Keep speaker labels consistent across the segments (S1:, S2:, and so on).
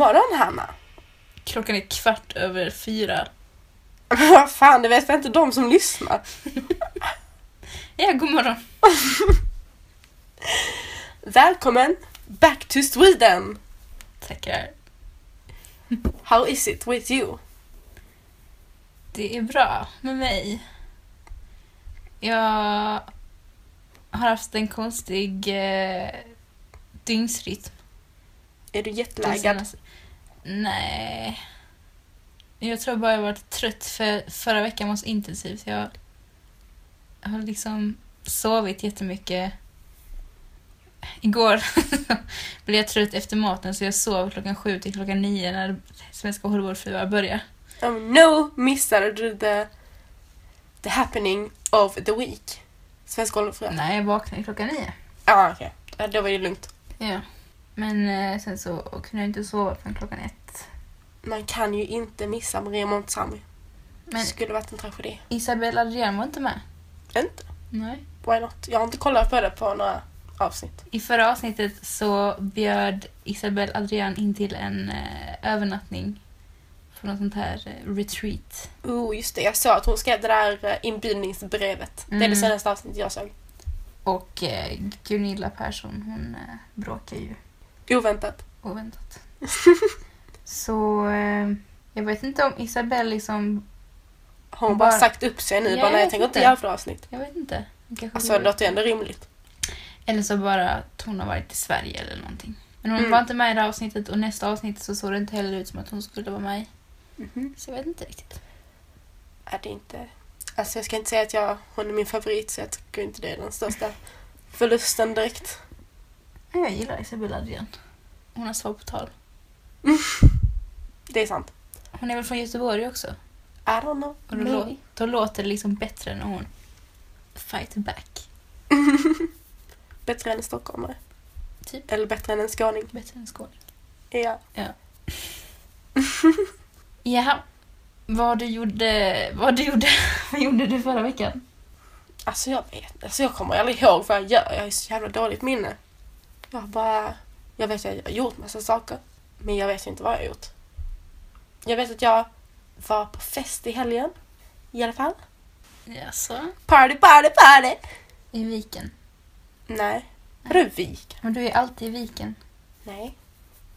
S1: morgon Hanna!
S2: Klockan är kvart över fyra.
S1: Vad fan, det vet väl inte de som lyssnar?
S2: Ja, god morgon.
S1: Välkommen back to Sweden!
S2: Tackar.
S1: How is it with you?
S2: Det är bra med mig. Jag har haft en konstig eh, dygnsrytm.
S1: Är du jetlaggad?
S2: Nej. Jag tror bara jag varit trött för förra veckan var så intensiv så jag har liksom sovit jättemycket. Igår blev jag trött efter maten så jag sov klockan sju till klockan nio när Svenska Hollywoodfruar började.
S1: Oh no, missade du the, the happening of the week? Svenska Hollywoodfruar?
S2: Nej, jag vaknade klockan nio.
S1: Ja, okej. Ja, Då var det lugnt.
S2: Ja. Men eh, sen så kunde jag inte sova förrän klockan ett.
S1: Man kan ju inte missa Maria Montazami. Det skulle varit en tragedi.
S2: Isabella Adrian var inte med.
S1: Inte?
S2: Nej.
S1: Why not? Jag har inte kollat på det på några avsnitt.
S2: I förra avsnittet så bjöd Isabelle Adrian in till en eh, övernattning på något sånt här eh, retreat.
S1: Oh, just det. Jag såg att hon skrev det där eh, inbjudningsbrevet. Det är det
S2: Mm.
S1: senaste avsnittet jag såg.
S2: Och eh, Gunilla Persson, hon eh, bråkar ju
S1: Oväntat.
S2: oväntat. så eh, jag vet inte om Isabelle liksom,
S1: Har hon bara
S2: Bara-
S1: sagt upp sig nu?
S2: Ja,
S1: bara, nej,
S2: jag
S1: jag tänker inte göra fler avsnitt.
S2: jag vet inte. Kanske
S1: Alltså, det låter ju ändå rimligt.
S2: Eller så bara att hon har varit i Sverige eller någonting. Men hon
S1: Mm.
S2: var inte med i det här avsnittet och nästa avsnitt så såg det inte heller ut som att hon skulle vara med i.
S1: Mhm.
S2: Så jag vet inte riktigt.
S1: Är det inte... Alltså, jag ska inte säga att jag, hon är min favorit, så jag tycker inte det är den största förlusten direkt.
S2: Jag gillar Isabella Adrian. Hon har svar på tal.
S1: Det är sant.
S2: Hon är väl från Göteborg också?
S1: I don't know.
S2: Och då, lå- då låter det liksom bättre när hon fight back.
S1: Bättre än en stockholmare.
S2: Typ.
S1: Eller bättre än en skåning.
S2: Bättre än skåning.
S1: Ja.
S2: Jaha. Vad du gjorde... Vad du gjorde... vad gjorde du förra veckan?
S1: Alltså jag vet Alltså jag kommer aldrig ihåg vad jag gör. Jag har så jävla dåligt minne. Jag bara... Jag vet att jag har gjort massa saker. Men jag vet inte vad jag har gjort. Jag vet att jag var på fest i helgen. I alla fall.
S2: Jaså?
S1: Party, party, party!
S2: I viken.
S1: Nej. Vadå vik?
S2: Men du är alltid i viken.
S1: Nej.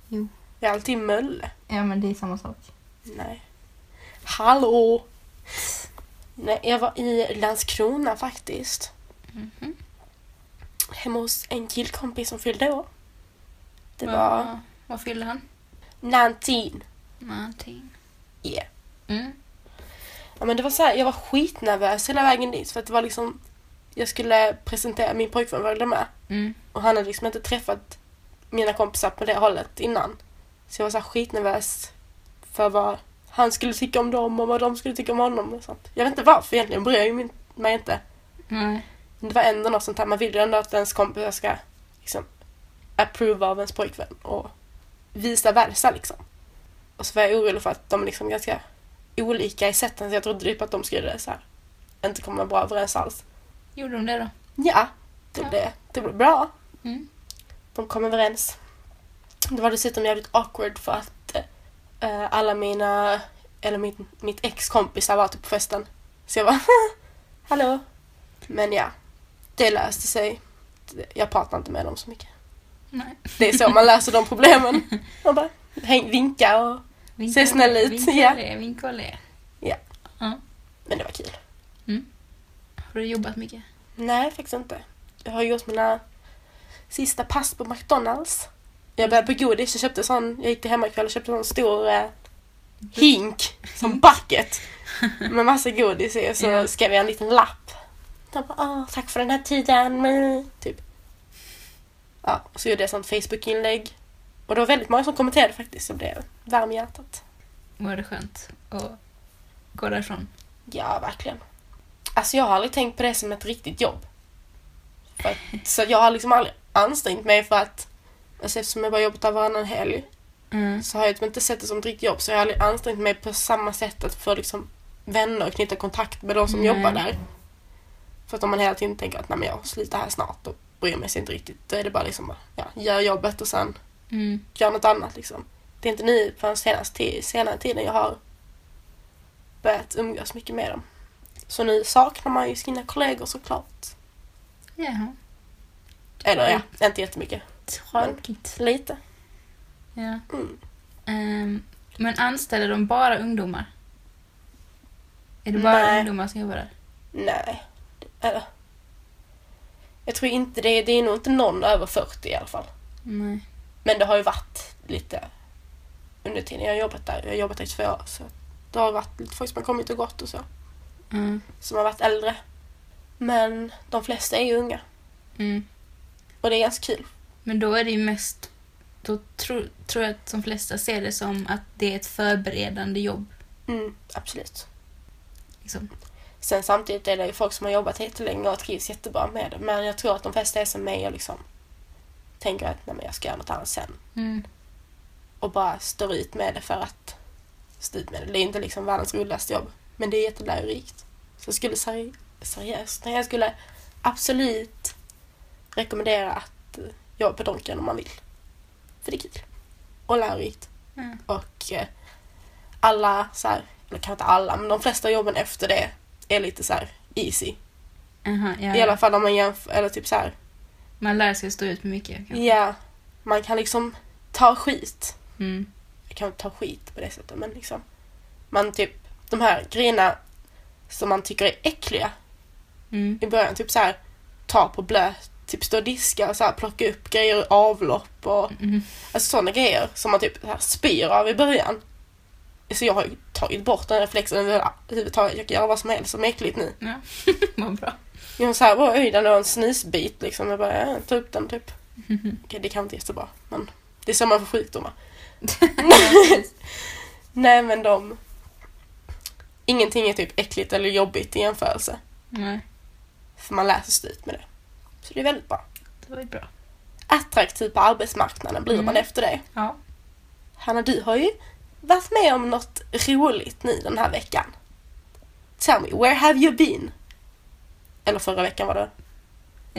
S2: Jo.
S1: Jag är alltid i Mölle.
S2: Ja, men det är samma sak.
S1: Nej. Hallå! Nej, jag var i Landskrona faktiskt.
S2: Mhm.
S1: Hemma hos en killkompis som fyllde år. Det var
S2: Vad fyllde han?
S1: 19.
S2: Någonting.
S1: Yeah.
S2: Mm.
S1: Ja, men det var så här, jag var skitnervös hela vägen dit för att det var liksom jag skulle presentera min pojkvän följde med
S2: Mm.
S1: och han hade liksom inte träffat mina kompisar på det hållet innan. Så jag var så här skitnervös för vad han skulle tycka om dem och vad de skulle tycka om honom och sånt. Jag vet inte varför egentligen, bryr jag mig inte.
S2: Nej.
S1: Det var ändå något sånt här, man vill ju ändå att ens kompisar ska liksom approve av ens pojkvän och visa versa liksom. Och så var jag orolig för att de är liksom ganska olika i sätten så jag trodde typ att de skulle så här, inte komma bra överens alls.
S2: Gjorde de det då?
S1: Ja, det
S2: Ja.
S1: blev, det blev bra.
S2: Mm.
S1: De kom överens. Det var dessutom jävligt awkward för att eh, alla mina, eller mitt, mitt ex kompisar var typ på festen. Så jag var hallå. Men ja, det löste sig. Jag pratar inte med dem så mycket.
S2: Nej.
S1: Det är så man löser de problemen. Man bara häng, vinka och...
S2: Vinka
S1: Se snäll ut,
S2: Vinka
S1: ja.
S2: och le, vinka och le.
S1: Men det var kul.
S2: Har du jobbat mycket?
S1: Nej, faktiskt inte. Jag har gjort mina sista pass på McDonalds. Jag började på godis. Jag köpte sån, jag gick till hemmakväll och köpte en sån stor eh, hink, som bucket, med massa godis i. Och så
S2: Ja.
S1: skrev jag en liten lapp. Jag bara, Åh, tack för den här tiden. mm, Typ. Ja, och så gjorde jag ett sånt Facebook-inlägg. Och det var väldigt många som kommenterade faktiskt. Så blev varm i hjärtat.
S2: Var det skönt att gå därifrån?
S1: Ja, verkligen. Alltså jag har aldrig tänkt på det som ett riktigt jobb. Att, så jag har liksom aldrig ansträngt mig för att, alltså eftersom jag bara jobbat där varannan helg,
S2: Mm.
S1: så har jag typ inte sett det som ett riktigt jobb. Så jag har aldrig ansträngt mig på samma sätt att få liksom vänner och knyta kontakt med de som
S2: Nej.
S1: jobbar där. För att om man hela tiden tänker att nej men jag slutar här snart, då bryr mig sig inte riktigt. Då är det bara liksom, ja, gör jobbet och sen
S2: Mm.
S1: gör något annat liksom. Det är inte nu på den senaste, senare tiden jag har börjat umgås mycket med dem. Så nu saknar man ju sina kollegor såklart.
S2: Jaha.
S1: Eller ja, inte jättemycket.
S2: Tråkigt.
S1: Lite.
S2: Ja.
S1: Mm.
S2: Ehm, men anställer de bara ungdomar? Är det bara
S1: Nej.
S2: ungdomar som jobbar där?
S1: Nej. Eller. Jag tror inte det. Det är nog inte någon över 40 i alla fall.
S2: Nej.
S1: Men det har ju varit lite under tiden jag har jobbat där. Jag har jobbat där i två år. Så det har varit lite folk som har kommit och gått och så.
S2: Mm.
S1: Som har varit äldre. Men de flesta är ju unga.
S2: Mm.
S1: Och det är ganska kul.
S2: Men då är det ju mest... Då tror, tror jag att de flesta ser det som att det är ett förberedande jobb.
S1: Mm, absolut.
S2: Liksom.
S1: Sen samtidigt är det ju folk som har jobbat jättelänge och trivs jättebra med det. Men jag tror att de flesta är som mig och liksom tänker att nej, men jag ska göra något annat sen.
S2: Mm.
S1: Och bara står ut med det för att stå ut med det. Det är inte liksom världens roligaste jobb. Men det är jättelärorikt. Så jag skulle seri- seriöst, nej jag skulle absolut rekommendera att eh, jobba på Donken om man vill. För det är kul. Och lärorikt.
S2: Mm.
S1: Och eh, alla så här, eller kanske inte alla, men de flesta jobben efter det är lite så här easy.
S2: Aha, ja,
S1: I alla fall om man jämför, eller typ så här,
S2: Man lär sig att stå ut med mycket. kanske.
S1: ja, man kan liksom ta skit.
S2: Mm.
S1: Jag kan inte ta skit på det sättet, men liksom, man typ, de här grejerna som man tycker är äckliga
S2: Mm.
S1: i början, typ så här, ta på blöt, typ stå och diska och så här, plocka upp grejer ur avlopp och
S2: Mm.
S1: Alltså sådana grejer som man typ så här spyr av i början. Så jag har ju tagit bort den reflexen överhuvudtaget. Jag kan göra vad som helst som är äckligt nu.
S2: Ja, vad bra.
S1: Jag var såhär, oj den var en snusbit liksom. Jag bara, ja, ta upp den typ. Okej, det kan inte jättebra. Men det är så man får sjukdomar. Nej men de... Ingenting är typ äckligt eller jobbigt i jämförelse.
S2: Nej,
S1: För man lär sig ut med det. Så det är väldigt bra.
S2: det var bra.
S1: Attraktiv på arbetsmarknaden blir man
S2: Mm.
S1: efter det.
S2: Ja.
S1: Hanna, du har ju varit med om något roligt nu den här veckan. Tell me, where have you been? Eller förra veckan var det.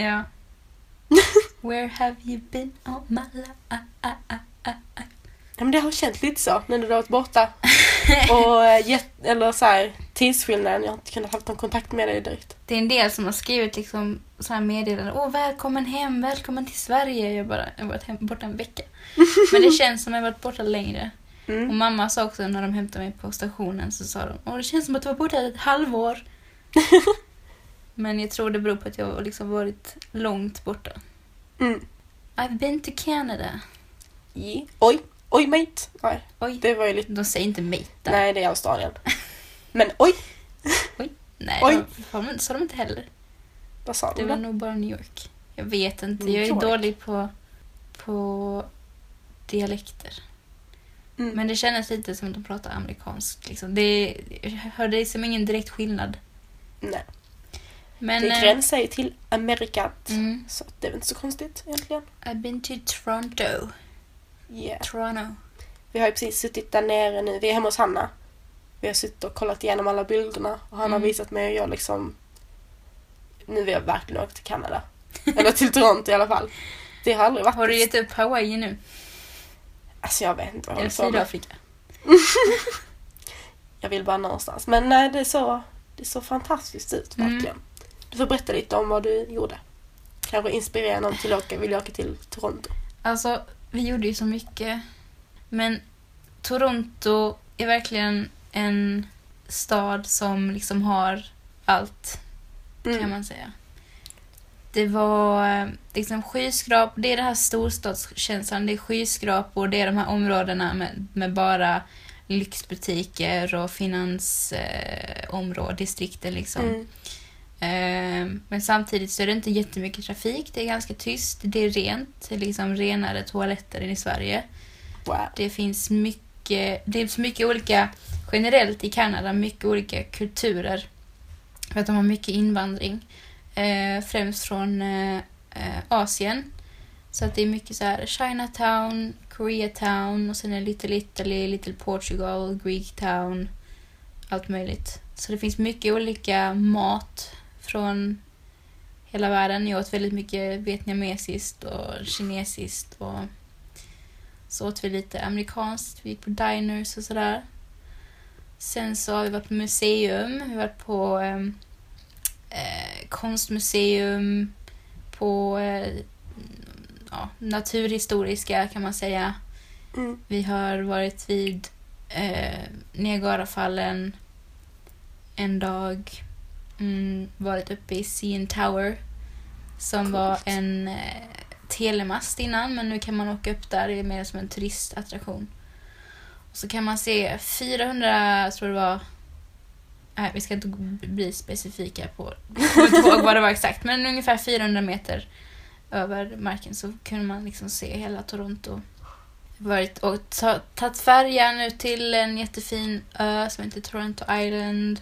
S2: Ja. Where have you been all my life? Ah, ah, ah.
S1: Ja, men det har känts lite så när du har varit borta. Och eh, gett, eller så här, tidsskillnaden, jag har inte kunnat haft någon kontakt med dig direkt.
S2: Det är en del som har skrivit liksom så här meddelanden. Åh, välkommen hem, välkommen till Sverige. Jag, bara, jag har varit hem, borta en vecka. Men det känns som att jag har varit borta längre. Och
S1: Mm.
S2: mamma sa också när de hämtade mig på stationen så sa de Åh, det känns som att du var borta ett halvår. Men jag tror det beror på att jag har liksom varit långt borta.
S1: Mm.
S2: I've been to Canada.
S1: Yeah. Oj, oj mate. Nej,
S2: Oj,
S1: det var ju lite...
S2: de säger inte mate där.
S1: Nej, det är Australien. Men oj,
S2: Nej,
S1: Oj.
S2: de, de, sa de inte heller.
S1: vad sa
S2: Det
S1: du
S2: var nog bara New York. Jag vet inte, jag är dålig på, på dialekter.
S1: Mm.
S2: Men det kändes lite som att de pratar amerikanskt. Liksom. Det, jag hörde liksom ingen direkt skillnad.
S1: Nej,
S2: Men,
S1: det
S2: eh,
S1: gränsar ju till Amerikat.
S2: mm,
S1: Så det är väl inte så konstigt egentligen.
S2: I've been to Toronto.
S1: Yeah.
S2: Toronto.
S1: Vi har ju precis suttit där nere nu. Vi är hemma hos Hanna. Vi har suttit och kollat igenom alla bilderna och han har
S2: Mm.
S1: visat mig och jag liksom... Nu vill jag verkligen åka till Kanada. Eller till Toronto i alla fall. Det har aldrig varit...
S2: Har du gett upp Hawaii nu?
S1: Alltså jag vet inte vad jag håller på med.
S2: Sydafrika?
S1: Jag vill bara någonstans. Men nej, det är så, det så fantastiskt ut
S2: Mm.
S1: verkligen. Du får berätta lite om vad du gjorde. Kanske inspirera någon till att åka, vilja åka till Toronto.
S2: Alltså, vi gjorde ju så mycket. Men Toronto är verkligen en stad som liksom har allt, kan
S1: Mm.
S2: man säga. Det var eh, liksom skyskrapor, det är den här storstadskänslan, det är skyskrapor, det är de här områdena med, med bara lyxbutiker och finansområden, eh, områden, distrikter liksom.
S1: Mm.
S2: Eh, Men samtidigt så är det inte jättemycket trafik. Det är ganska tyst. Det är rent. Det är liksom renare toaletter än i Sverige.
S1: Wow.
S2: Det finns mycket, det är så mycket olika, generellt i Kanada, mycket olika kulturer. För att de har mycket invandring. Eh, främst från eh, eh, Asien. Så att det är mycket så här Chinatown, Koreatown och sen är det Little Italy, Little Portugal, Greektown. Allt möjligt. Så det finns mycket olika mat från hela världen. Jag åt väldigt mycket vietnamesiskt och kinesiskt och Så åt vi lite amerikanskt, vi gick på diners och sådär. Sen så har vi varit på museum, vi har varit på ehm, eh, konstmuseum, på eh, ja, naturhistoriska kan man säga.
S1: Mm.
S2: Vi har varit vid eh, Niagarafallen en dag. Mm, varit uppe i CN Tower som var
S1: Coolt.
S2: en eh, telemast innan men nu kan man åka upp där. Det är mer som en turistattraktion. Och så kan man se 400, jag tror det var Nej, vi ska inte bli specifika på jag kommer inte ihåg vad det var exakt, men ungefär 400 meter över marken så kunde man liksom se hela Toronto. Varit och ta- tagit färjan ut till en jättefin ö som heter Toronto Island.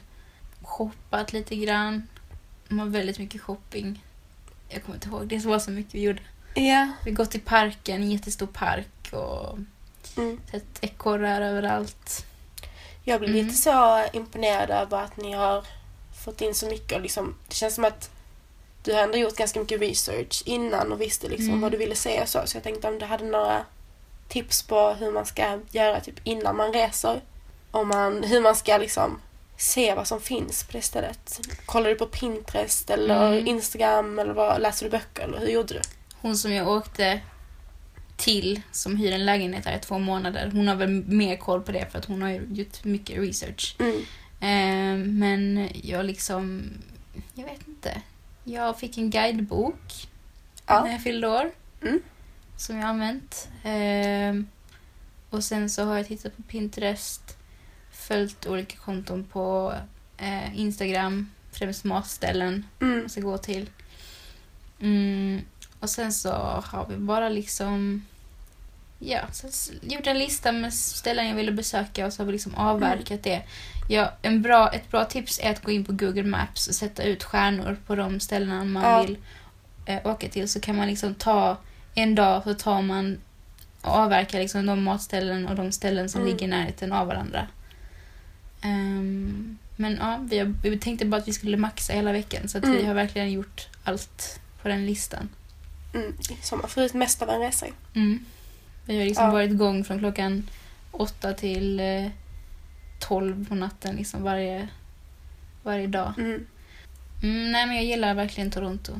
S2: Shoppat lite grann. De har väldigt mycket shopping. Jag kommer inte ihåg, det var så mycket vi gjorde.
S1: Ja.
S2: Vi gått i parken, en jättestor park och
S1: Mm.
S2: sett ekorrar överallt.
S1: Jag blir
S2: Mm.
S1: lite så imponerad över att ni har fått in så mycket. Och liksom, det känns som att du har ändå gjort ganska mycket research innan och visste liksom
S2: Mm.
S1: vad du ville se och så. Så jag tänkte om du hade några tips på hur man ska göra typ innan man reser. Om man, hur man ska liksom se vad som finns på det stället. Kollar du på Pinterest eller
S2: Mm.
S1: Instagram eller vad, läser du böcker eller hur gjorde du?
S2: Hon som jag åkte till, som hyr en lägenhet här i två månader, hon har väl mer koll på det för att hon har gjort mycket research.
S1: Mm.
S2: Eh, men jag liksom, jag vet inte. Jag fick en guidebok
S1: Ja.
S2: när jag fyllde år.
S1: Mm.
S2: Som jag har använt. Eh, och sen så har jag tittat på Pinterest, följt olika konton på eh, Instagram, främst matställen
S1: Mm.
S2: man ska gå till. Mm, och sen så har vi bara liksom Ja, så gjort en lista med ställen jag ville besöka och så har vi liksom avverkat det. Ja, en bra, ett bra tips är att gå in på Google Maps och sätta ut stjärnor på de ställena man
S1: Ja.
S2: vill eh, åka till. Så kan man liksom ta en dag så tar man och avverkar liksom de matställen och de ställen som
S1: Mm.
S2: ligger i närheten av varandra. Ehm, men ja, vi, har, vi tänkte bara att vi skulle maxa hela veckan så att vi
S1: Mm.
S2: har verkligen gjort allt på den listan.
S1: Mm. Som man får ut mest av en resa.
S2: Mm. Vi har liksom
S1: Ja.
S2: varit igång från klockan åtta till eh, tolv på natten liksom varje, varje dag.
S1: Mm.
S2: Mm, nej men jag gillar verkligen Toronto.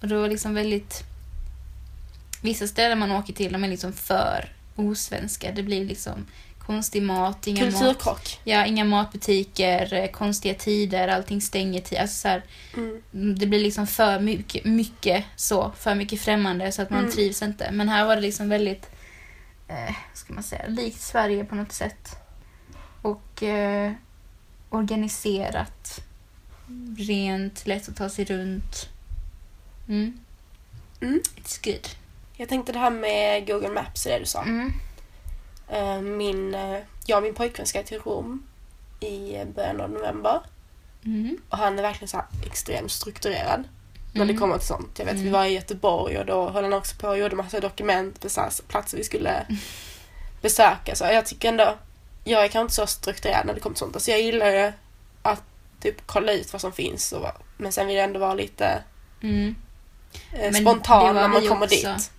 S2: Och det var liksom väldigt... Vissa ställen man åker till de är liksom för osvenska. Det blir liksom konstig mat, inga mat,
S1: Kulturkrock.
S2: ja, inga matbutiker, eh, konstiga tider, allting stänger tid. Alltså så här,
S1: Mm.
S2: det blir liksom för mycket, mycket så, för mycket främmande så att man
S1: Mm.
S2: trivs inte. Men här var det liksom väldigt, eh, ska man säga, likt Sverige på något sätt. Och eh, organiserat, rent, lätt att ta sig runt. Mm.
S1: Mm.
S2: It's good.
S1: Jag tänkte det här med Google Maps, det du sa.
S2: Mm.
S1: Eh, Min, eh, jag och min pojkvän ska till Rom i början av november.
S2: Mm.
S1: Och han är verkligen så extremt strukturerad när det
S2: Mm.
S1: kommer till sånt. Jag vet, vi
S2: Mm.
S1: var i Göteborg och då höll han också på och gjorde massa dokument på så platser vi skulle besöka. Så jag tycker ändå, jag är kanske inte så strukturerad när det kommer till sånt. Alltså jag gillar ju att typ kolla ut vad som finns. Och, men sen vill jag ändå vara lite
S2: Mm.
S1: eh, spontan när man
S2: vi
S1: kommer
S2: också.
S1: dit.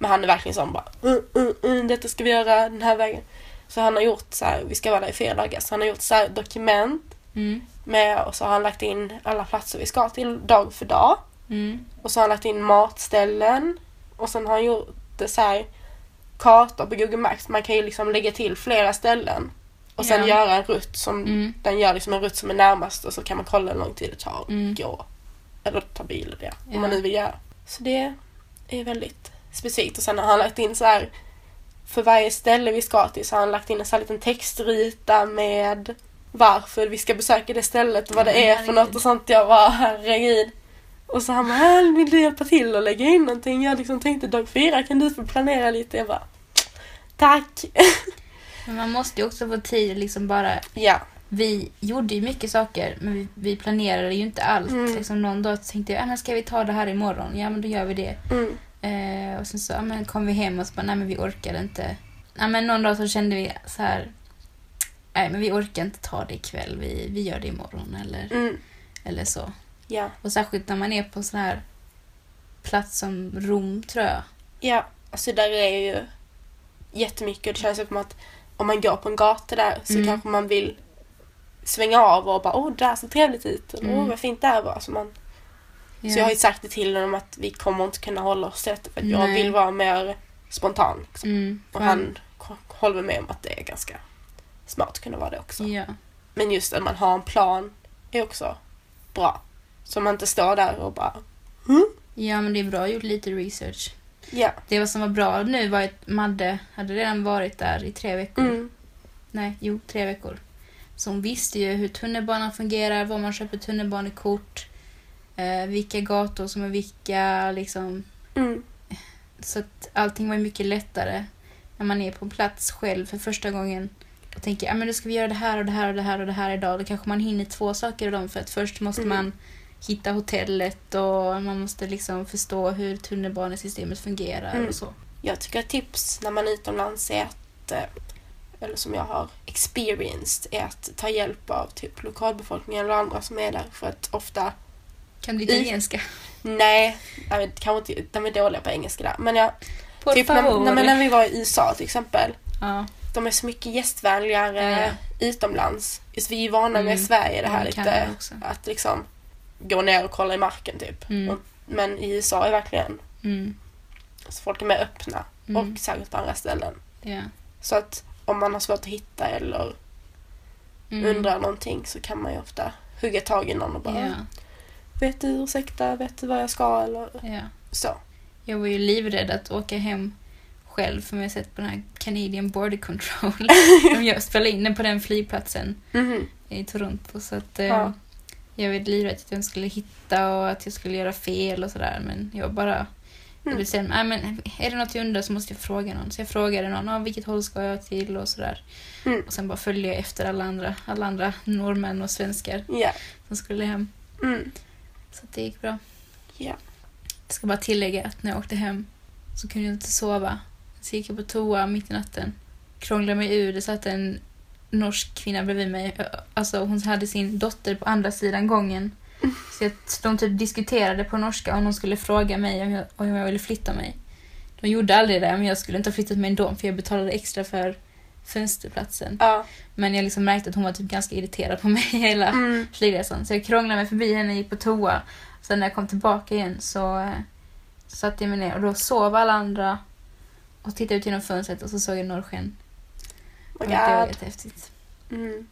S1: Men han är verkligen sån bara, mm, mm, mm, detta ska vi göra den här vägen. Så han har gjort så här, vi ska vara där i fyra dagar, så han har gjort så här dokument
S2: Mm.
S1: med och så har han lagt in alla platser vi ska till dag för dag.
S2: Mm.
S1: Och så har han lagt in matställen. Och sen har han gjort det så här kartor på Google Maps. Man kan ju liksom lägga till flera ställen. Och sen
S2: Ja.
S1: göra en rutt som,
S2: Mm.
S1: den gör liksom en rutt som är närmast och så kan man kolla hur lång tid det tar att
S2: Mm.
S1: gå. Eller ta bil eller det,
S2: Ja.
S1: om man nu vill göra. Så det är väldigt specifikt. Och sen har han lagt in så här för varje ställe vi ska till så har han lagt in en sån här liten textrita med varför vi ska besöka det stället och vad det
S2: Ja,
S1: är för något och sånt. Jag bara herregud. Och så han bara, "Äh, vill du hjälpa till och lägga in någonting? Jag liksom tänkte dag fyra kan du få planera lite. Jag bara, tack.
S2: Men man måste ju också få tid liksom bara
S1: ja.
S2: vi gjorde ju mycket saker, men vi, vi planerade ju inte allt.
S1: Mm.
S2: Liksom någon dag tänkte jag, men ska vi ta det här imorgon? Ja, men då gör vi det.
S1: Mm.
S2: Eh, och sen så ah, men kom vi hem och så bara, nej men vi orkade inte. Ja, men någon dag så kände vi så här, nej men vi orkar inte ta det ikväll, vi, vi gör det imorgon eller,
S1: Mm.
S2: eller så.
S1: Ja.
S2: Och särskilt när man är på sån här plats som Rom, tror jag.
S1: Ja. Alltså där är ju jättemycket och det känns som att om man går på en gata där så
S2: Mm.
S1: kanske man vill svänga av och bara åh det där ser trevligt ut. Eller,
S2: Mm.
S1: åh vad fint det här var. Så, man,
S2: Ja.
S1: så jag har ju sagt det till honom att vi kommer inte kunna hålla oss till detta för att jag vill vara mer spontan. Liksom.
S2: mm,
S1: Och han håller med om att det är ganska smart att kunna vara det också.
S2: Ja.
S1: Men just att man har en plan är också bra. Så man inte står där och bara
S2: ja, men det är bra gjort lite research.
S1: ja.
S2: Det som var bra nu var att Madde hade redan varit där i tre veckor.
S1: Mm.
S2: Nej, jo, tre veckor. Så hon visste ju hur tunnelbanan fungerar, var man köper tunnelbanekort, eh, vilka gator som är vilka, liksom.
S1: Mm.
S2: Så att allting var mycket lättare när man är på plats själv för första gången och tänker ja men då ska vi göra det här och det här och det här och det här idag. Då kanske man hinner två saker av dem för att först måste
S1: Mm.
S2: man hitta hotellet och man måste liksom förstå hur tunnelbanesystemet fungerar
S1: Mm.
S2: och så.
S1: Jag tycker att tips när man är utomlands är att, eh, eller som jag har experienced, är att ta hjälp av typ lokalbefolkningen eller andra som är där. För att ofta,
S2: Kan du italienska?
S1: nej, jag kanske inte, de är dåliga på engelska där. Men jag,
S2: Por
S1: typ när,
S2: favor.
S1: när, när vi var i USA till exempel,
S2: ja.
S1: de är så mycket gästvänligare utomlands. Just vi är vana med
S2: Mm.
S1: i Sverige det här
S2: Ja,
S1: lite, att liksom gå ner och kolla i marken typ.
S2: Mm.
S1: Och, men i USA är verkligen,
S2: Mm.
S1: alltså folk är mer öppna.
S2: Mm.
S1: Och säkert på andra ställen.
S2: Ja.
S1: Så att om man har svårt att hitta eller
S2: Mm.
S1: undrar någonting så kan man ju ofta hugga tag i någon och bara
S2: Ja.
S1: Vet du, ursäkta, vet du vad jag ska eller
S2: ja.
S1: så.
S2: Jag var ju livrädd att åka hem själv för jag har sett på den här Canadian Border Control. De spelar in den på den flygplatsen
S1: Mhm.
S2: i Toronto. Så att, eh,
S1: Ja.
S2: Jag var livrädd att jag skulle hitta och att jag skulle göra fel och sådär. Men jag bara
S1: Mm.
S2: bestämde mig. "Nej, men Är det något jag undrar så måste jag fråga någon. Så jag frågade någon. Ah, vilket håll ska jag till och sådär.
S1: Mm.
S2: Och sen bara följde jag efter alla andra, alla andra norrmän och svenskar
S1: Ja.
S2: som skulle hem.
S1: Mm.
S2: Så det gick bra.
S1: Ja.
S2: Jag ska bara tillägga att när jag åkte hem så kunde jag inte sova. Så gick jag på toa mitt i natten. Krånglade mig ur. Det satt en norsk kvinna bredvid mig. Alltså hon hade sin dotter på andra sidan gången. Så att de typ diskuterade på norska om de skulle fråga mig om jag, om jag ville flytta mig. De gjorde aldrig det, men jag skulle inte ha flyttat mig ändå för jag betalade extra för fönsterplatsen.
S1: Ja.
S2: Men jag liksom märkte att hon var typ ganska irriterad på mig hela
S1: Mm.
S2: flygresan. Så jag krånglade mig förbi henne, gick på toa. Sen när jag kom tillbaka igen så eh, satte jag mig ner och då sov alla andra och tittade ut genom fönstret och så såg jag norrsken.
S1: Oh
S2: det var jättehäftigt.
S1: Mm.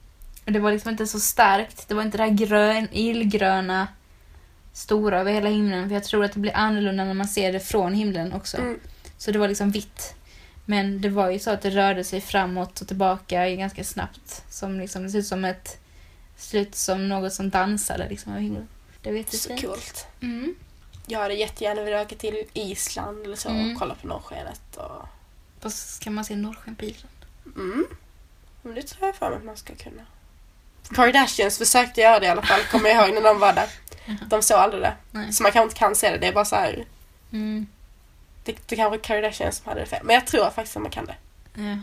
S2: Och det var liksom inte så starkt. Det var inte det här grön, illgröna stora över hela himlen. För jag tror att det blir annorlunda när man ser det från himlen också.
S1: Mm.
S2: Så det var liksom vitt. Men det var ju så att det rörde sig framåt och tillbaka ganska snabbt. Som liksom, det ser ut som ett slut som något som dansade liksom. Det var
S1: Så
S2: jättefint.
S1: coolt.
S2: Mm.
S1: Jag hade jättegärna velat åka till Island eller så
S2: Mm.
S1: och kolla på norrskenet. Och...
S2: Vad ska man se norrsken på Island?
S1: Mm. Men det tror jag för mig att man ska kunna. Kardashians försökte göra det i alla fall, kommer jag ihåg när de var där. De såg aldrig det.
S2: Nej.
S1: Så man kanske inte kan se det, det är bara så här.
S2: Mm.
S1: Det, det kanske var Kardashians som hade det fel. Men jag tror faktiskt att man kan det.
S2: Ja.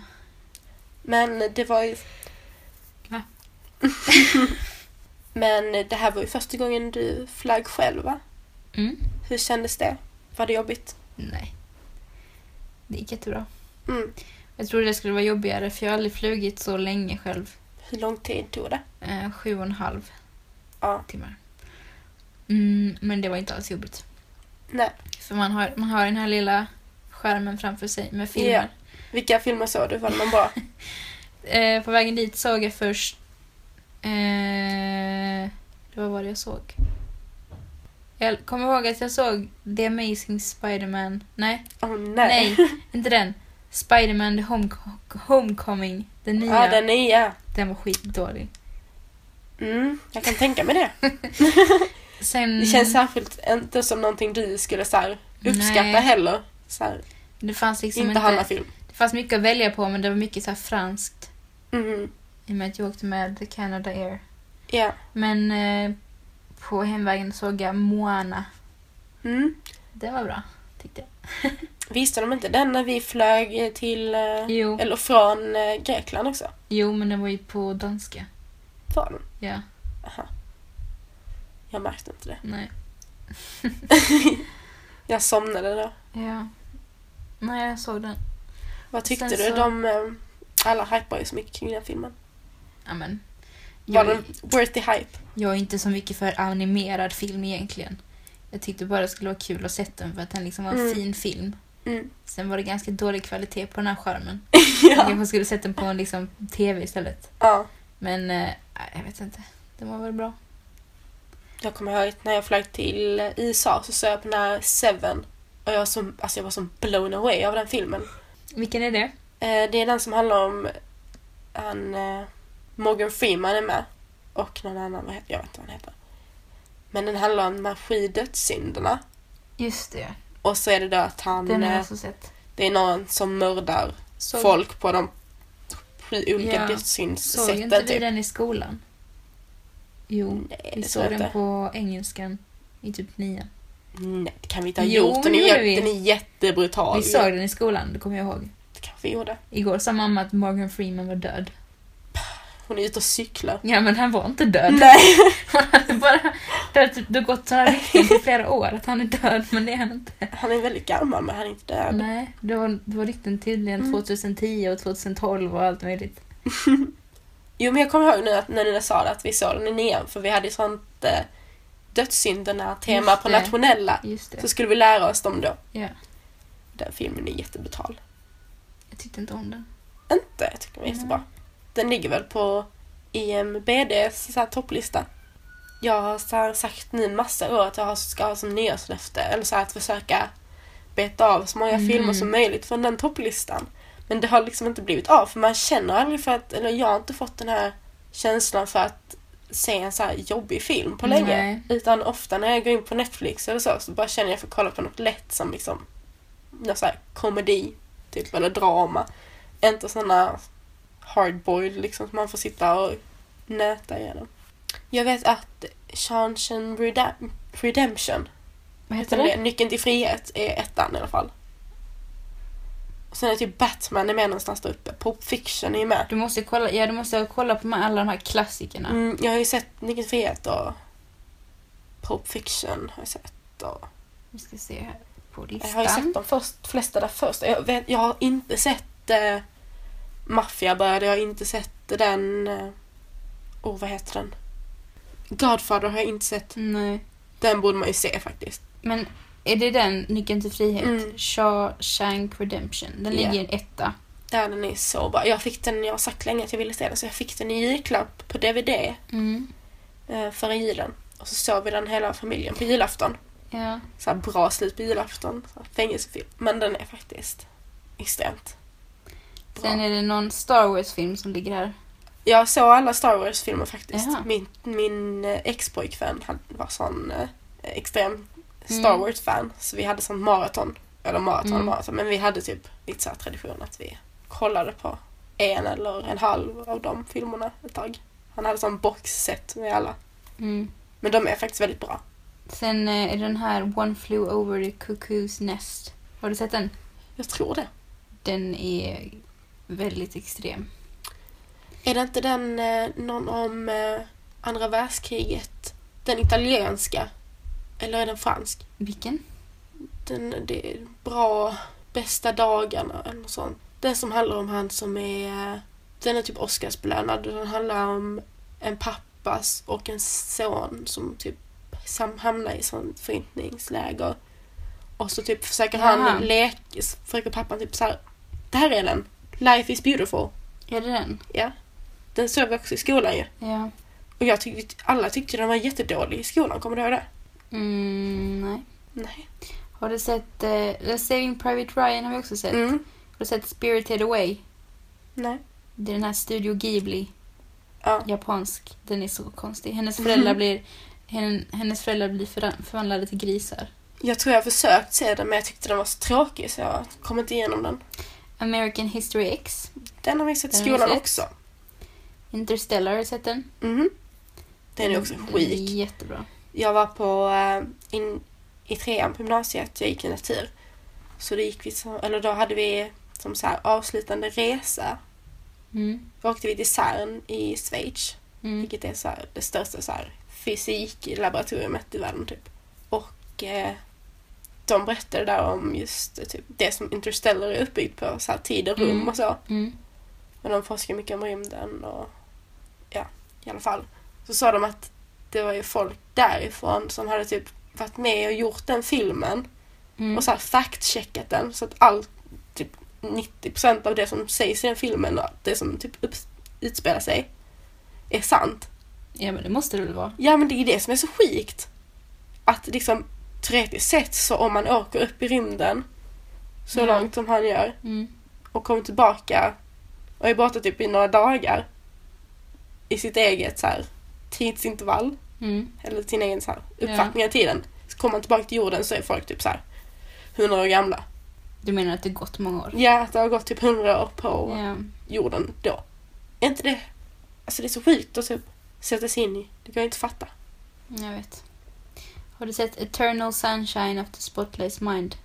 S1: Men det var ju...
S2: Va?
S1: Men det här var ju första gången du flög själv va?
S2: Mm.
S1: Hur kändes det? Var det jobbigt?
S2: Nej. Det gick jättebra.
S1: Mm.
S2: Jag trodde det skulle vara jobbigare för jag har aldrig flugit så länge själv.
S1: Hur lång tid tog det?
S2: Eh, sju och en halv
S1: Ja.
S2: timmar. Mm, men det var inte alls jobbigt.
S1: Nej.
S2: För man har, man har den här lilla skärmen framför sig med filmer.
S1: Ja. Vilka filmer såg du? Var någon bra?
S2: Eh, på vägen dit såg jag först... Eh, vad var det jag såg? Jag kommer ihåg att jag såg The Amazing Spider-Man. Nej,
S1: Oh, nej.
S2: nej, inte den. Spider-Man The Home, Homecoming. Den nya.
S1: Ja, den nya.
S2: Den var skitdålig.
S1: Mm, jag kan tänka mig det.
S2: Sen,
S1: Det känns särskilt inte som någonting du skulle så här, uppskatta
S2: Nej.
S1: heller. Så här,
S2: det fanns liksom
S1: inte
S2: inte...
S1: Hanna-film.
S2: Det fanns mycket att välja på men det var mycket så här franskt.
S1: Mm.
S2: I och med att jag åkte med The Canada Air.
S1: Ja.
S2: Men eh, på hemvägen såg jag Moana.
S1: Mm.
S2: Det var bra, tyckte jag.
S1: Visste de inte den när vi flög till, eh,
S2: Jo.
S1: eller från eh, Grekland också?
S2: Jo, men den var ju på danska.
S1: Var den?
S2: Ja,
S1: Aha. Jag märkte inte det.
S2: nej.
S1: Jag somnade då.
S2: Ja. Nej, jag såg den.
S1: Vad tyckte
S2: Sen
S1: du?
S2: så-
S1: De, eh, alla hypar ju så mycket kring den filmen.
S2: Amen.
S1: Var
S2: Jag,
S1: den worthy hype?
S2: jag är inte så mycket för animerad film egentligen. Jag tyckte bara det skulle vara kul att se den för att den liksom var en
S1: Mm.
S2: fin film.
S1: Mm.
S2: Sen var det ganska dålig kvalitet på den här skärmen. Jag
S1: ja.
S2: kanske skulle sett den på en liksom, tv istället.
S1: ja.
S2: Men nej, jag vet inte. Den var väl bra.
S1: Jag kommer ihåg när jag flög till USA så såg jag på den här Seven. Och jag var så, alltså jag var så blown away av den filmen.
S2: Vilken är det?
S1: Eh, det är den som handlar om han, eh, Morgan Freeman är med. Och någon annan, vad heter, jag vet inte vad han heter. Men den handlar om de här sju dödssynderna.
S2: Just det.
S1: Och så är det då att han,
S2: Den har jag
S1: eh,
S2: också sett.
S1: det är någon som mördar
S2: Såg,
S1: folk på de sju olika
S2: Ja. Såg
S1: dödssynssätten.
S2: inte vi
S1: Typ.
S2: den i skolan? Jo,
S1: Nej,
S2: vi
S1: det tror
S2: såg den på engelskan i typ nian.
S1: Nej, det kan vi inte ha
S2: Jo,
S1: gjort. Den är,
S2: vi.
S1: den är jättebrutal.
S2: Vi såg den i skolan, det kommer jag ihåg.
S1: Det kanske vi gjorde.
S2: Igår sa mamma att Morgan Freeman var död.
S1: Hon är ute och cyklar.
S2: Ja, men han var inte död.
S1: Nej!
S2: Han hade bara det har, typ- gått sådana rykten i flera år att han är död, men det är han inte.
S1: Han är väldigt gammal men han är inte död.
S2: Nej, det var, det var rykten tydligen
S1: Mm.
S2: 2010 och 2012 och allt möjligt.
S1: Jo men jag kommer ihåg nu att när ni sa det att vi såg den i nian för vi hade ju sånt eh, dödssynderna-tema på nationella.
S2: Just det.
S1: Så skulle vi lära oss dem då.
S2: Ja,
S1: Den filmen är jättebrutal.
S2: jag tyckte inte om den.
S1: Inte, jag tycker den är jättebra. Den ligger väl på IMBDs så här, topplista. Jag har så här, sagt nu massa år att jag ska ha som nyårslöfte, eller så här, att försöka beta av så många
S2: Mm.
S1: filmer som möjligt från den topplistan. Men det har liksom inte blivit av för man känner aldrig för att, eller jag har inte fått den här känslan för att se en så här jobbig film på länge.
S2: Nej.
S1: Utan ofta när jag går in på Netflix eller så, så bara känner jag för att kolla på något lätt som liksom någon så här komedi, typ, eller drama. Inte såna hardboiled liksom som man får sitta och nöta igenom. Jag vet att Redem- Redemption,
S2: Vad
S1: heter det? Nyckeln till frihet är ettan i alla fall. Sen är typ Batman är med någonstans där uppe. Pulp Fiction är ju med.
S2: Du måste kolla, ja, du måste kolla på alla de här klassikerna.
S1: Mm, jag har ju sett till frihet och Pulp Fiction har jag sett. Och
S2: Vi ska se här på
S1: jag har ju
S2: listan.
S1: sett de först, flesta där först. Jag, vet, jag har inte sett eh, Mafia började, jag har inte sett den... Eh, oh, vad heter den? Godfather har jag inte sett.
S2: Nej.
S1: Den borde man ju se faktiskt.
S2: Men är det den, Nyckeln till frihet?
S1: Mm.
S2: Shawshank Redemption. Den
S1: Ja.
S2: ligger i en etta.
S1: Ja, den är så bra. Jag fick den, jag har sagt länge att jag ville se den, så jag fick den i julklapp på DVD
S2: Mm.
S1: eh, förra julen. Och så såg vi den hela familjen på julafton.
S2: Ja.
S1: Så här bra slut på julafton. Fängelsefilm. Men den är faktiskt extremt bra.
S2: Sen är det någon Star Wars-film som ligger här.
S1: Jag såg alla Star Wars-filmer faktiskt.
S2: Jaha.
S1: Min, min eh, ex-pojkvän var sån eh, extrem Star
S2: Mm.
S1: Wars-fan. Så vi hade sån maraton. Eller maraton
S2: Mm.
S1: maraton. Men vi hade typ lite så tradition att vi kollade på en eller en halv av de filmerna ett tag. Han hade sån boxset med alla.
S2: Mm.
S1: Men de är faktiskt väldigt bra.
S2: Sen eh, är den här One Flew Over the Cuckoo's Nest. Har du sett den?
S1: Jag tror det.
S2: Den är väldigt extrem.
S1: Är det inte den eh, någon om eh, andra världskriget? Den italienska? Eller är den fransk?
S2: Vilken?
S1: Den, det är bra, bästa dagarna eller något sånt. Den som handlar om han som är... Den är typ Oscarsbelönad. Den handlar om en pappas och en son som typ hamnar i sånt förintningsläger. Och så typ försöker
S2: Jaha.
S1: han leka, försöker pappan typ så här. Det här är den. Life is beautiful.
S2: Är det den?
S1: Ja. Den såg vi också i skolan ju.
S2: Ja.
S1: Och jag tyckte, alla tyckte den var jättedålig i skolan, kommer du ihåg det?
S2: Mm, nej.
S1: Nej.
S2: Har du sett The Saving Private Ryan har vi också sett.
S1: Mm.
S2: Har du sett Spirited Away?
S1: Nej.
S2: Det är den här Studio Ghibli,
S1: Ja.
S2: japansk. Den är så konstig. Hennes föräldrar
S1: Mhm.
S2: blir, hen, hennes föräldrar blir förvandlade till grisar.
S1: Jag tror jag har försökt se den men jag tyckte den var så tråkig så jag kom inte igenom den.
S2: American History X.
S1: Den har vi sett i skolan också.
S2: Interstellar, har du sett den?
S1: Mhm. Den är också
S2: Den är
S1: skit.
S2: jättebra.
S1: Jag var på, eh, in, i trean på gymnasiet, jag gick i natur. Så då gick vi, eller då hade vi som så här avslutande resa.
S2: Mm.
S1: Då åkte vi till CERN i Schweiz.
S2: Mm.
S1: Vilket är så här, det största så här, fysiklaboratoriet i världen typ. Och eh, de berättade där om just eh, typ, det som Interstellar är uppbyggt på, så här tid och rum
S2: Mm.
S1: och så.
S2: Mm.
S1: Men de forskar mycket om rymden och ja, i alla fall. Så sa de att det var ju folk därifrån som hade typ varit med och gjort den filmen
S2: Mm.
S1: och så här fact-checkat den så att allt, typ 90% av det som sägs i den filmen och det som typ utspelar sig är sant.
S2: Ja, men det måste det väl vara.
S1: Ja men det är det som är så skikt. Att liksom teoretiskt sett så om man åker upp i rymden så
S2: Ja.
S1: långt som han gör
S2: Mm.
S1: och kommer tillbaka och är borta typ i några dagar i sitt eget så här, tidsintervall
S2: Mm.
S1: eller sin egen så här, uppfattning av tiden. Så kommer man tillbaka till jorden så är folk typ så här 100 år gamla.
S2: Du menar att det gått många år?
S1: Ja, att det har gått typ 100 år på jorden då. Är inte det... Alltså det är så skit att typ sätta sig in i. Det kan jag inte fatta.
S2: Jag vet. Har du sett Eternal Sunshine of the Spotless Mind?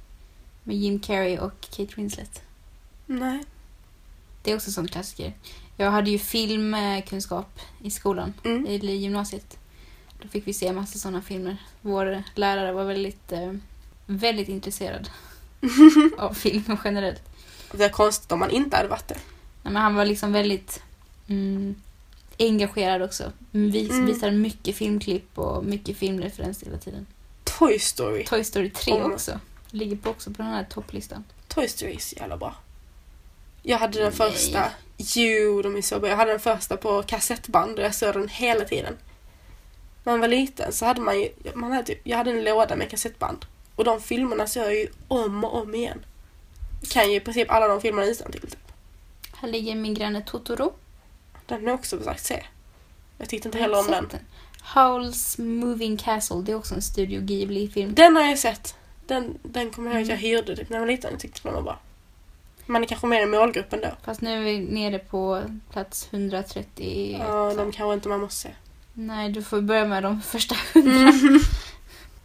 S2: Med Jim Carrey och Kate Winslet.
S1: Nej.
S2: Det är också en sån klassiker. Jag hade ju filmkunskap i skolan,
S1: Mm.
S2: i gymnasiet. Då fick vi se massa såna filmer. Vår lärare var väldigt, eh, väldigt intresserad av film generellt.
S1: Det är konstigt om man inte hade varit det.
S2: Nej, men han var liksom väldigt mm, engagerad också. Vis,
S1: Mm.
S2: Visade mycket filmklipp och mycket filmreferenser hela tiden.
S1: Toy Story.
S2: Toy Story 3
S1: Om-
S2: också. Ligger på också på den här topplistan.
S1: Toy Story är så jävla bra. Jag hade den
S2: Nej.
S1: första. Jo, de är så bra. Jag hade den första på kassettband och jag såg den hela tiden. När man var liten så hade man ju, man hade typ, jag hade en låda med kassettband. Och de filmerna såg jag ju om och om igen. Jag kan ju i princip alla de filmerna utantill. Typ.
S2: Här ligger min granne Totoro.
S1: Den har jag också försökt se. Jag tyckte inte
S2: Jag
S1: heller om
S2: sett
S1: den.
S2: Howl's Moving Castle, det är också en Studio Ghibli-film.
S1: Den har jag sett. Den, den kommer jag ihåg att jag
S2: Mm.
S1: hyrde typ när jag var liten. Jag tyckte den var bra. Man är kanske mer i målgruppen då.
S2: Fast nu är vi nere på plats 130.
S1: Ja, de kanske inte man måste se.
S2: Nej, du får börja med de första hundra.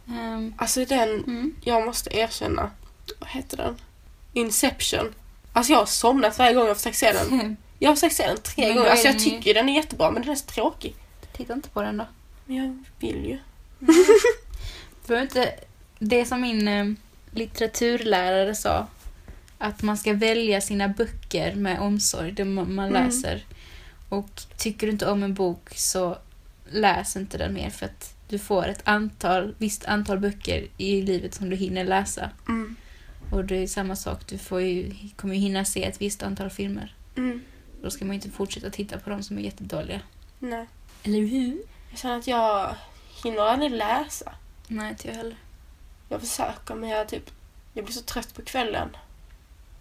S2: Ehm,
S1: Alltså den,
S2: mm.
S1: jag måste erkänna. Vad heter den? Inception. Alltså jag har somnat varje gång jag har försökt se den. Jag har försökt se den tre gånger. Alltså jag
S2: ju-
S1: tycker den är jättebra men den är så tråkig.
S2: Titta inte på den då.
S1: Men jag vill ju.
S2: Behöver inte... Det som min eh, litteraturlärare sa. Att man ska välja sina böcker med omsorg, det man, man
S1: Mm.
S2: läser. Och tycker du inte om en bok så läs inte den mer för att du får ett antal, visst antal böcker i livet som du hinner läsa.
S1: Mm.
S2: Och det är samma sak, du får ju, kommer ju hinna se ett visst antal filmer.
S1: Mm.
S2: Då ska man inte fortsätta titta på de som är jättedåliga.
S1: Nej.
S2: Eller hur?
S1: Jag känner att jag hinner aldrig läsa.
S2: Nej, inte jag heller.
S1: Jag försöker men jag typ, jag blir så trött på kvällen.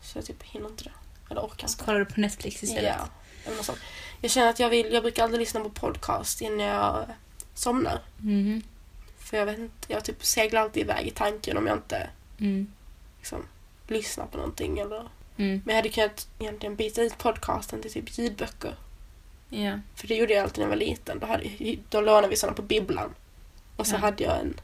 S1: Så jag typ hinner inte det. Eller orkar
S2: Så
S1: inte.
S2: kollar du på Netflix istället.
S1: Ja. Eller något sånt. Jag känner att jag vill, jag brukar aldrig lyssna på podcast innan jag somnar.
S2: Mhm.
S1: För jag vet inte, jag typ seglar alltid iväg i tanken om jag inte
S2: Mm.
S1: liksom lyssnar på någonting eller...
S2: Mm.
S1: Men jag hade kunnat egentligen byta ut podcasten till typ ljudböcker.
S2: Ja.
S1: För det gjorde jag alltid när jag var liten. Då, hade, då lånade vi sådana på bibblan. Och så
S2: Ja.
S1: hade jag en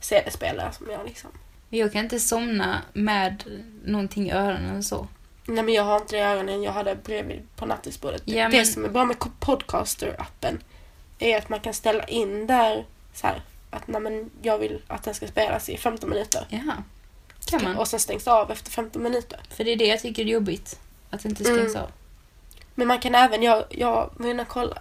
S1: CD-spelare som jag liksom...
S2: Jag kan inte somna med någonting i öronen eller så.
S1: Nej men jag har inte det i öronen, jag hade bredvid på nattduksbordet.
S2: Ja,
S1: Det
S2: men-
S1: som är bra med Podcaster-appen är att man kan ställa in där så här, att nej, men jag vill att den ska spelas i 15 minuter.
S2: Jaha. Kan man?
S1: Och sen stängs det av efter 15 minuter.
S2: För det är det jag tycker är jobbigt. Att det inte stängs
S1: Mm.
S2: av.
S1: Men man kan även, jag, jag var inne och kolla,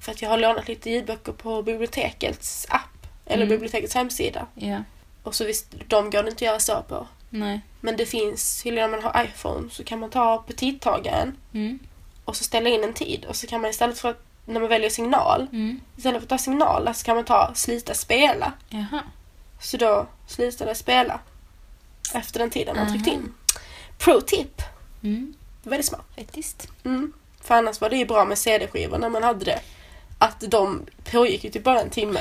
S1: för att jag har lånat lite ljudböcker på bibliotekets app, eller
S2: Mm.
S1: bibliotekets hemsida.
S2: Ja.
S1: Och så visst, de går det inte att göra så på.
S2: Nej.
S1: Men det finns, när man har iPhone så kan man ta på tidtagaren
S2: Mm.
S1: och så ställa in en tid och så kan man istället för att, när man väljer signal,
S2: Mm.
S1: istället för att ta signal så kan man ta sluta spela.
S2: Jaha.
S1: Så då slutar det spela efter den tiden man tryckt in. Pro tip!
S2: Mm.
S1: Väldigt smart.
S2: Faktiskt.
S1: Mm. För annars var det ju bra med CD-skivor när man hade det. Att de pågick ju typ bara en timme.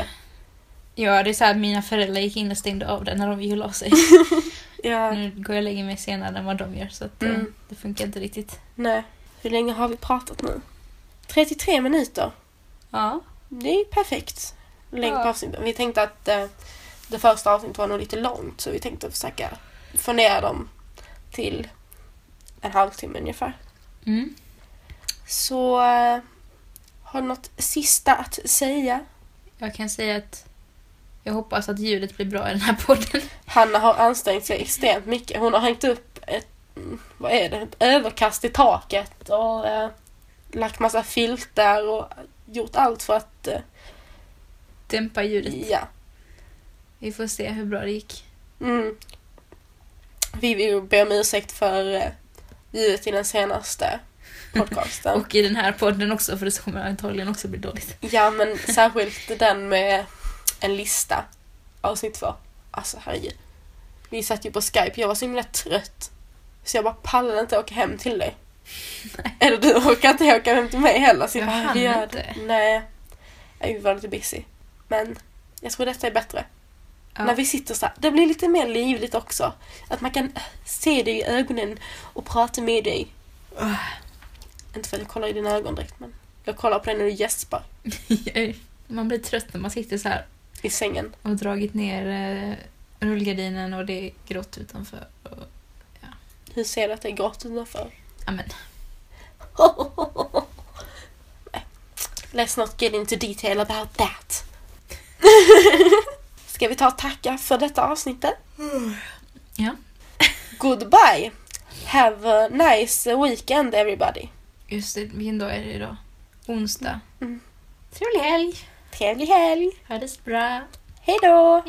S2: Ja, det är så här mina föräldrar gick in och stängde av den när de och la sig.
S1: Ja.
S2: Nu går jag och lägger mig senare än vad de gör så att,
S1: Mm.
S2: det funkar inte riktigt.
S1: Nej. Hur länge har vi pratat nu? 33 minuter.
S2: Ja.
S1: Det är perfekt. Längd på
S2: Ja.
S1: Vi tänkte att eh, det första avsnittet var nog lite långt så vi tänkte försöka få ner dem till en halvtimme ungefär.
S2: Mm.
S1: Så eh, har du något sista att säga?
S2: Jag kan säga att Jag hoppas att ljudet blir bra i den här podden.
S1: Hanna har ansträngt sig extremt mycket. Hon har hängt upp ett, vad är det, ett överkast i taket och eh, lagt massa filtar och gjort allt för att, eh,
S2: Dämpa ljudet.
S1: ja.
S2: Vi får se hur bra det gick.
S1: Mm. Vi vill be om ursäkt för eh, ljudet i den senaste podcasten.
S2: Och i den här podden också, för det kommer antagligen också bli dåligt.
S1: Ja, men särskilt den med en lista. Avsnitt två. Alltså herregud. Vi satt ju på Skype, jag var så himla trött. Så jag bara pallade inte åka hem till dig. Eller du orkar inte åka hem till mig heller. Så
S2: Jag
S1: bara,
S2: hann
S1: vi gör
S2: inte.
S1: Nej. Jag var lite busy. Men jag tror detta är bättre.
S2: Ja.
S1: När vi sitter så här, det blir lite mer livligt också. Att man kan se dig i ögonen och prata med dig. Inte för att jag kollar i dina ögon direkt, men jag kollar på dig när du gäspar
S2: Man blir trött när man sitter så här
S1: i sängen.
S2: och dragit ner eh, rullgardinen och det är grått utanför. Och,
S1: Hur ser du att det är grått utanför?
S2: ja, men,
S1: Nej. Let's not get into detail about that. Ska vi ta och tacka för detta avsnittet?
S2: Ja.
S1: Goodbye! Have a nice weekend everybody.
S2: just det, vilken dag är det idag? Onsdag.
S1: Mm.
S2: Trevlig helg!
S1: Trevlig helg!
S2: Ha det så bra!
S1: Hej då!